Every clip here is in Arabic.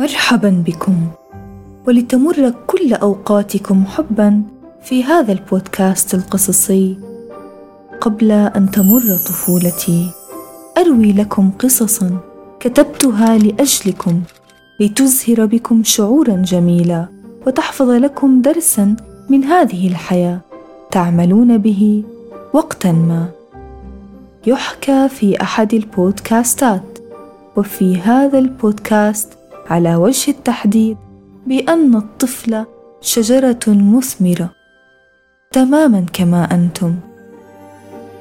مرحبا بكم. ولتمر كل أوقاتكم حبا في هذا البودكاست القصصي. قبل أن تمر طفولتي أروي لكم قصصا كتبتها لأجلكم لتزهر بكم شعورا جميلا وتحفظ لكم درسا من هذه الحياة تعملون به وقتا ما. يحكى في أحد البودكاستات. وفي هذا البودكاست على وجه التحديد بأن الطفل شجرة مثمرة. تماما كما أنتم.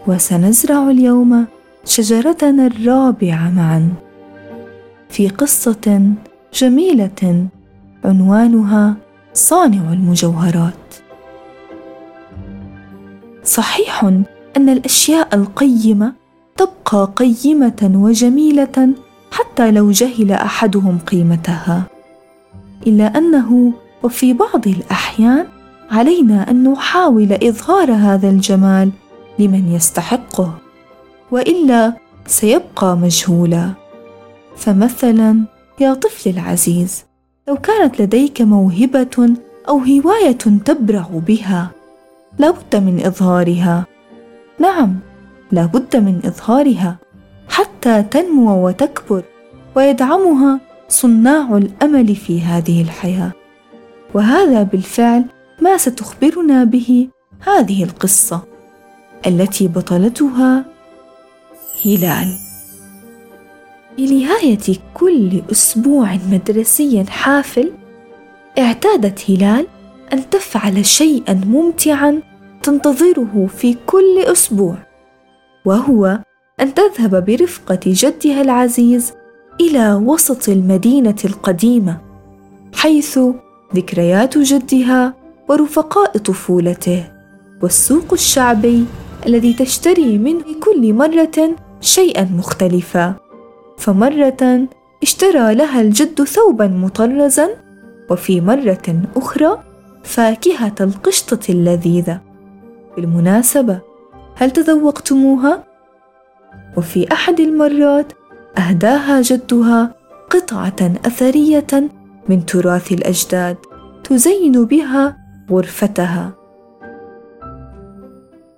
وسنزرع اليوم شجرتنا الرابعة معا. في قصة جميلة عنوانها صانع المجوهرات. صحيح أن الأشياء القيمة تبقى قيمة وجميلة حتى لو جهل أحدهم قيمتها. إلا أنه وفي بعض الأحيان علينا أن نحاول إظهار هذا الجمال لمن يستحقه وإلا سيبقى مجهولا. فمثلا يا طفلي العزيز لو كانت لديك موهبة أو هواية تبرع بها لابد من إظهارها. نعم لابد من إظهارها. حتى تنمو وتكبر ويدعمها صناع الأمل في هذه الحياة. وهذا بالفعل ما ستخبرنا به هذه القصة التي بطلتها هلال. في نهاية كل أسبوع مدرسي حافل اعتادت هلال أن تفعل شيئا ممتعا تنتظره في كل أسبوع وهو أن تذهب برفقة جدها العزيز إلى وسط المدينة القديمة حيث ذكريات جدها ورفقاء طفولته والسوق الشعبي الذي تشتري منه كل مرة شيئا مختلفا. فمرة اشترى لها الجد ثوبا مطرزا وفي مرة أخرى فاكهة القشطة اللذيذة. بالمناسبة هل تذوقتموها؟ وفي أحد المرات أهداها جدها قطعة أثرية من تراث الأجداد تزين بها غرفتها.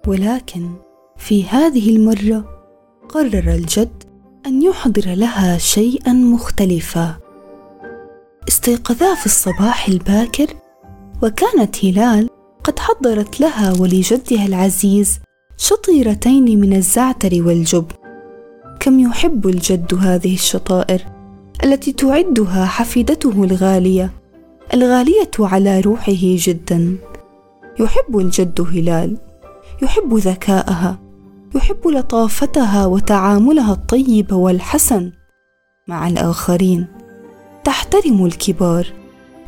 ولكن في هذه المرة قرر الجد أن يحضر لها شيئا مختلفا. استيقظا في الصباح الباكر وكانت هلال قد حضرت لها ولجدها العزيز شطيرتين من الزعتر والجبن كم يحب الجد هذه الشطائر التي تعدها حفيدته الغالية الغالية على روحه جدا. يحب الجد هلال يحب ذكاءها يحب لطافتها وتعاملها الطيب والحسن مع الآخرين. تحترم الكبار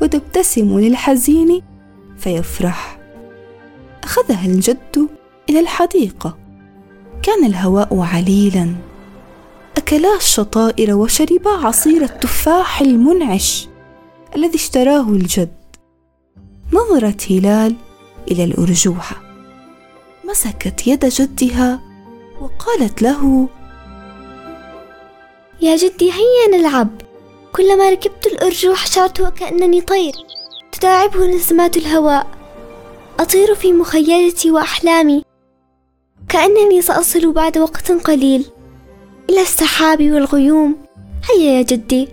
وتبتسم للحزين فيفرح. أخذها الجد إلى الحديقة. كان الهواء عليلا. أكلا الشطائر وشربا عصير التفاح المنعش الذي اشتراه الجد. نظرت هلال إلى الارجوحه مسكت يد جدها وقالت له يا جدي هيا نلعب. كلما ركبت الأرجوح شعرت وكأنني طير. تداعبه نسمات الهواء. أطير في مخيلتي وأحلامي. كأنني سأصل بعد وقت قليل. إلى السحاب والغيوم. هيا يا جدي.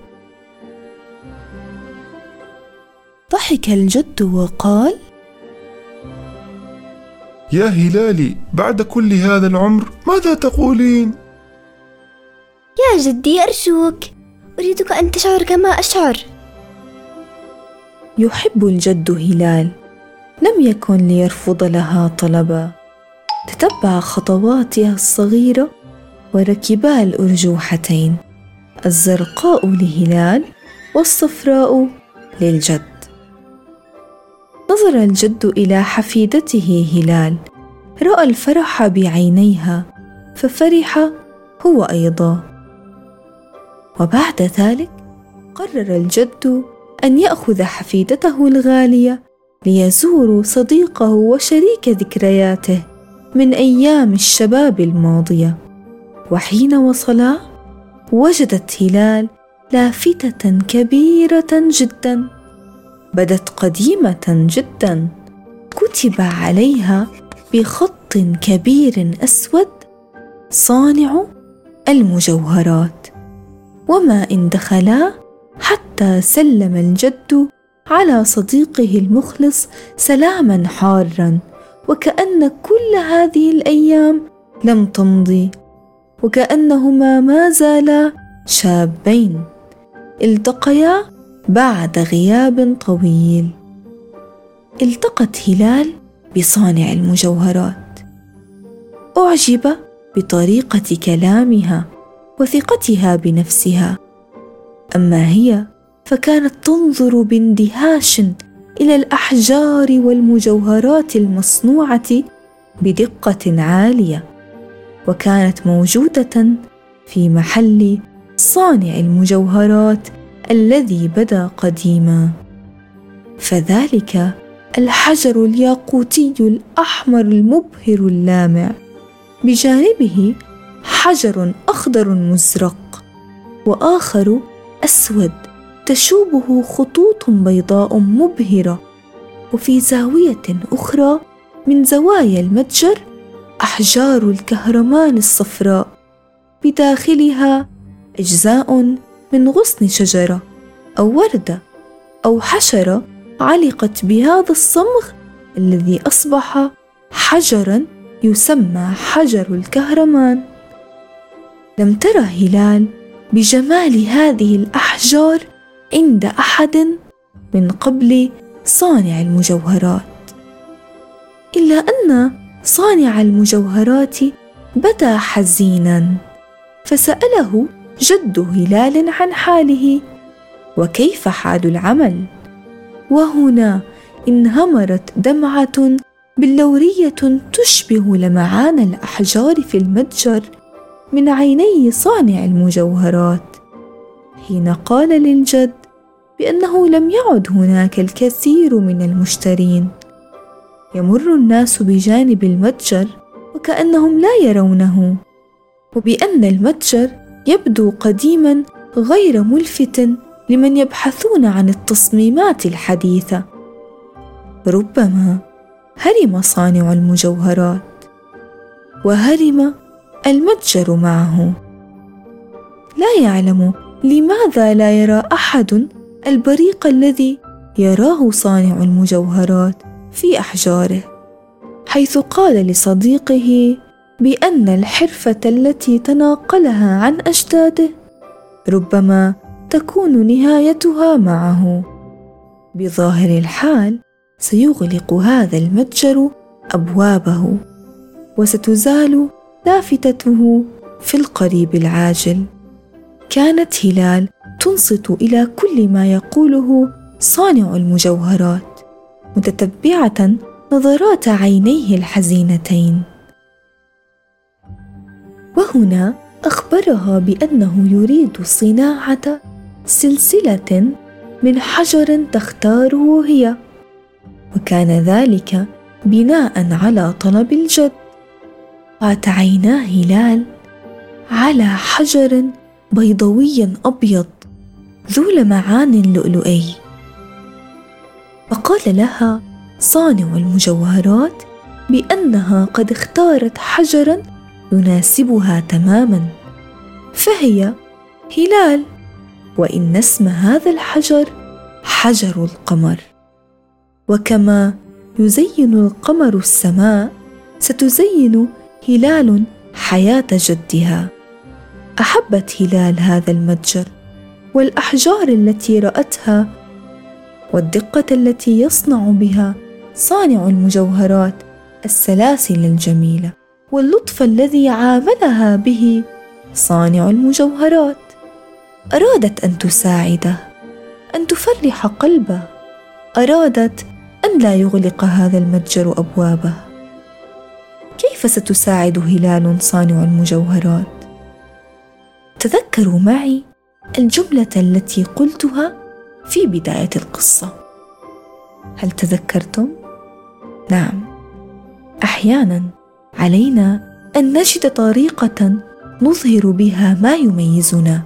ضحك الجد وقال يا هلالي بعد كل هذا العمر ماذا تقولين؟ يا جدي أرجوك. أريدك أن تشعر كما أشعر. يحب الجد هلال. لم يكن ليرفض لها طلبا. تتبع خطواتها الصغيرة. وركبا الأرجوحتين الزرقاء لهلال والصفراء للجد. نظر الجد إلى حفيدته هلال رأى الفرح بعينيها ففرح هو أيضا. وبعد ذلك قرر الجد أن يأخذ حفيدته الغالية ليزوروا صديقه وشريك ذكرياته من أيام الشباب الماضية. وحين وصلا وجدت هلال لافتة كبيرة جدا. بدت قديمة جدا. كتب عليها بخط كبير أسود صانع المجوهرات. وما إن دخلا حتى سلم الجد على صديقه المخلص سلاما حارا. وكأن كل هذه الأيام لم تمضي. وكأنهما ما زالا شابين. التقيا بعد غياب طويل. التقت هلال بصانع المجوهرات. أعجب بطريقة كلامها وثقتها بنفسها. أما هي فكانت تنظر باندهاش إلى الأحجار والمجوهرات المصنوعة بدقة عالية. وكانت موجودة في محل صانع المجوهرات الذي بدا قديما. فذلك الحجر الياقوتي الأحمر المبهر اللامع. بجانبه حجر أخضر مزرق وآخر أسود تشوبه خطوط بيضاء مبهرة. وفي زاوية أخرى من زوايا المتجر أحجار الكهرمان الصفراء. بداخلها أجزاء من غصن شجرة أو وردة أو حشرة علقت بهذا الصمغ الذي أصبح حجرا يسمى حجر الكهرمان. لم ترى هلال بجمال هذه الأحجار عند أحد من قبل صانع المجوهرات إلا أن صانع المجوهرات بدا حزينا. فسأله جد هلال عن حاله وكيف حال العمل؟ وهنا انهمرت دمعة بلورية تشبه لمعان الأحجار في المتجر من عيني صانع المجوهرات. حين قال للجد بأنه لم يعد هناك الكثير من المشترين. يمر الناس بجانب المتجر وكأنهم لا يرونه. وبأن المتجر يبدو قديما غير ملفت لمن يبحثون عن التصميمات الحديثة. ربما هرم صانع المجوهرات وهرم المتجر معه. لا يعلم لماذا لا يرى أحد البريق الذي يراه صانع المجوهرات. في أحجاره حيث قال لصديقه بأن الحرفة التي تناقلها عن أجداده ربما تكون نهايتها معه. بظاهر الحال سيغلق هذا المتجر أبوابه وستزال لافتته في القريب العاجل. كانت هلال تنصت إلى كل ما يقوله صانع المجوهرات. متتبعة نظرات عينيه الحزينتين. وهنا أخبرها بأنه يريد صناعة سلسلة من حجر تختاره هي وكان ذلك بناء على طلب الجد. قعت عينا هلال على حجر بيضوي أبيض ذو لمعان لؤلؤي فقال لها صانع المجوهرات بأنها قد اختارت حجرا يناسبها تماما فهي هلال وإن اسم هذا الحجر حجر القمر. وكما يزين القمر السماء ستزين هلال حياة جدها. أحبت هلال هذا المتجر والأحجار التي رأتها والدقة التي يصنع بها صانع المجوهرات السلاسل الجميلة واللطف الذي عاملها به صانع المجوهرات. أرادت أن تساعده أن تفرح قلبه أرادت أن لا يغلق هذا المتجر أبوابه. كيف ستساعد هلال صانع المجوهرات؟ تذكروا معي الجملة التي قلتها في بداية القصة. هل تذكرتم؟ نعم. أحيانا علينا أن نجد طريقة نظهر بها ما يميزنا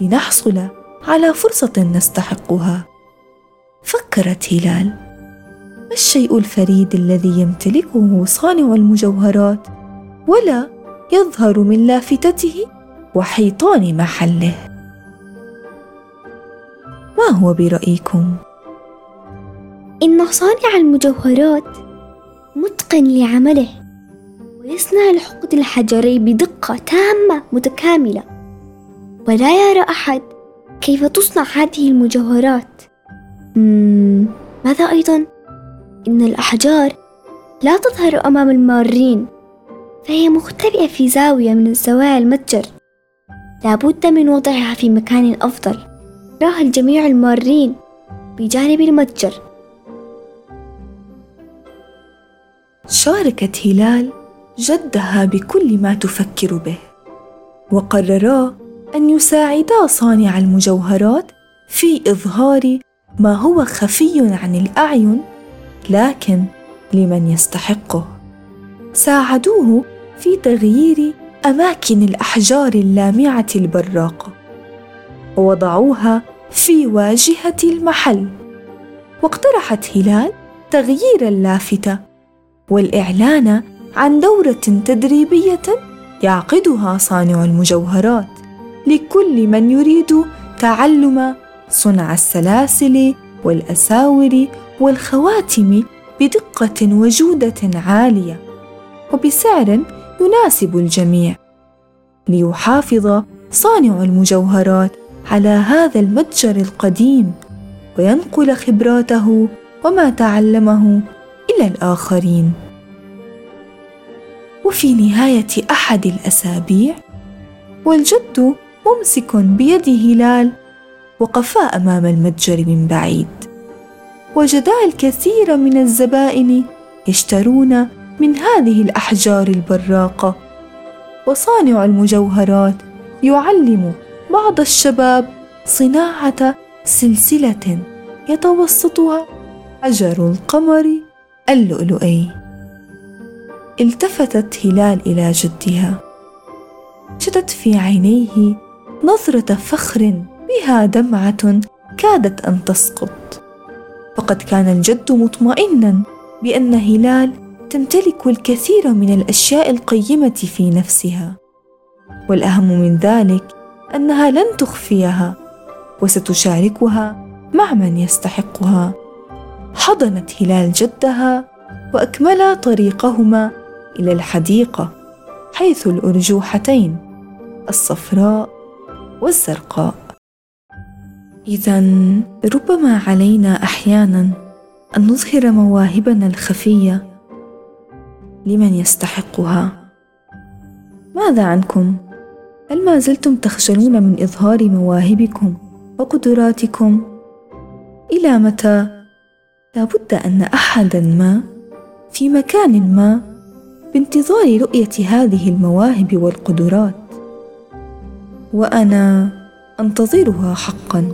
لنحصل على فرصة نستحقها. فكرت هلال ما الشيء الفريد الذي يمتلكه صانع المجوهرات ولا يظهر من لافتته وحيطان محله؟ هو برأيكم؟ إن صانع المجوهرات متقن لعمله ويصنع الحقد الحجري بدقة تامة متكاملة. ولا يرى أحد كيف تصنع هذه المجوهرات. ماذا أيضا؟ إن الأحجار لا تظهر أمام المارين فهي مختبئة في زاوية من زوايا المتجر. لابد من وضعها في مكان أفضل. يراها الجميع المارين بجانب المتجر. شاركت هلال جدها بكل ما تفكر به وقررا أن يساعدا صانع المجوهرات في إظهار ما هو خفي عن الأعين لكن لمن يستحقه. ساعدوه في تغيير أماكن الأحجار اللامعة البراقه ووضعوها في واجهة المحل. واقترحت هلال تغيير اللافتة والإعلان عن دورة تدريبية يعقدها صانع المجوهرات لكل من يريد تعلم صنع السلاسل والأساور والخواتم بدقة وجودة عالية وبسعر يناسب الجميع ليحافظ صانع المجوهرات على هذا المتجر القديم وينقل خبراته وما تعلمه إلى الآخرين. وفي نهاية أحد الأسابيع والجد ممسك بيد هلال وقفا أمام المتجر من بعيد. وجدا الكثير من الزبائن يشترون من هذه الأحجار البراقة وصانع المجوهرات يعلم بعض الشباب صناعة سلسلة يتوسطها حجر القمر اللؤلؤي. التفتت هلال إلى جدها. شدت في عينيه نظرة فخر بها دمعة كادت أن تسقط. فقد كان الجد مطمئنا بأن هلال تمتلك الكثير من الأشياء القيمة في نفسها. والأهم من ذلك أنها لن تخفيها وستشاركها مع من يستحقها. حضنت هلال جدها وأكملا طريقهما إلى الحديقة حيث الأرجوحتين الصفراء والزرقاء. اذا ربما علينا أحيانا أن نظهر مواهبنا الخفية لمن يستحقها. ماذا عنكم؟ هل ما زلتم تخجلون من إظهار مواهبكم وقدراتكم؟ إلى متى؟ لابد أن أحدا ما في مكان ما بانتظار رؤية هذه المواهب والقدرات. وأنا أنتظرها حقا.